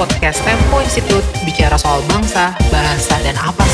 podcast Tempo Institute bicara soal bangsa, bahasa, dan apa.